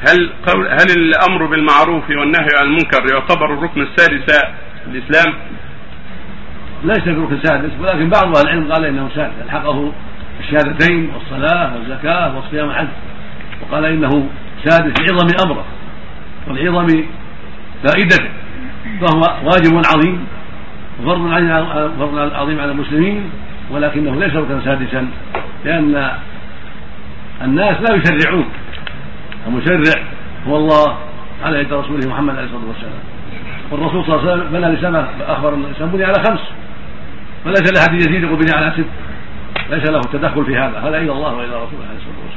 هل قول هل الأمر بالمعروف والنهي عن المنكر يعتبر الركن السادس الاسلام؟ ليس بركن سادس ولكن بعض أهل العلم قال إنه سادس. ألحقه الشهادتين والصلاة والزكاة والصيام والحج وقال إنه سادس لعظم أمره ولعظم فائدته. فهو واجب عظيم وفرض فرض عظيم على المسلمين ولكنه ليس ركنا سادسا لأن الناس لا يشرعون. المشرع هو الله على يد رسوله محمد عليه الصلاة والسلام. والرسول صلى الله عليه وسلم بنى الاسلام أخبر أن الاسلام بني على خمس. فليس لأحد يزيد يقول بني على ست. ليس له التدخل في هذا. هذا إلى الله والى رسوله عليه الصلاة والسلام.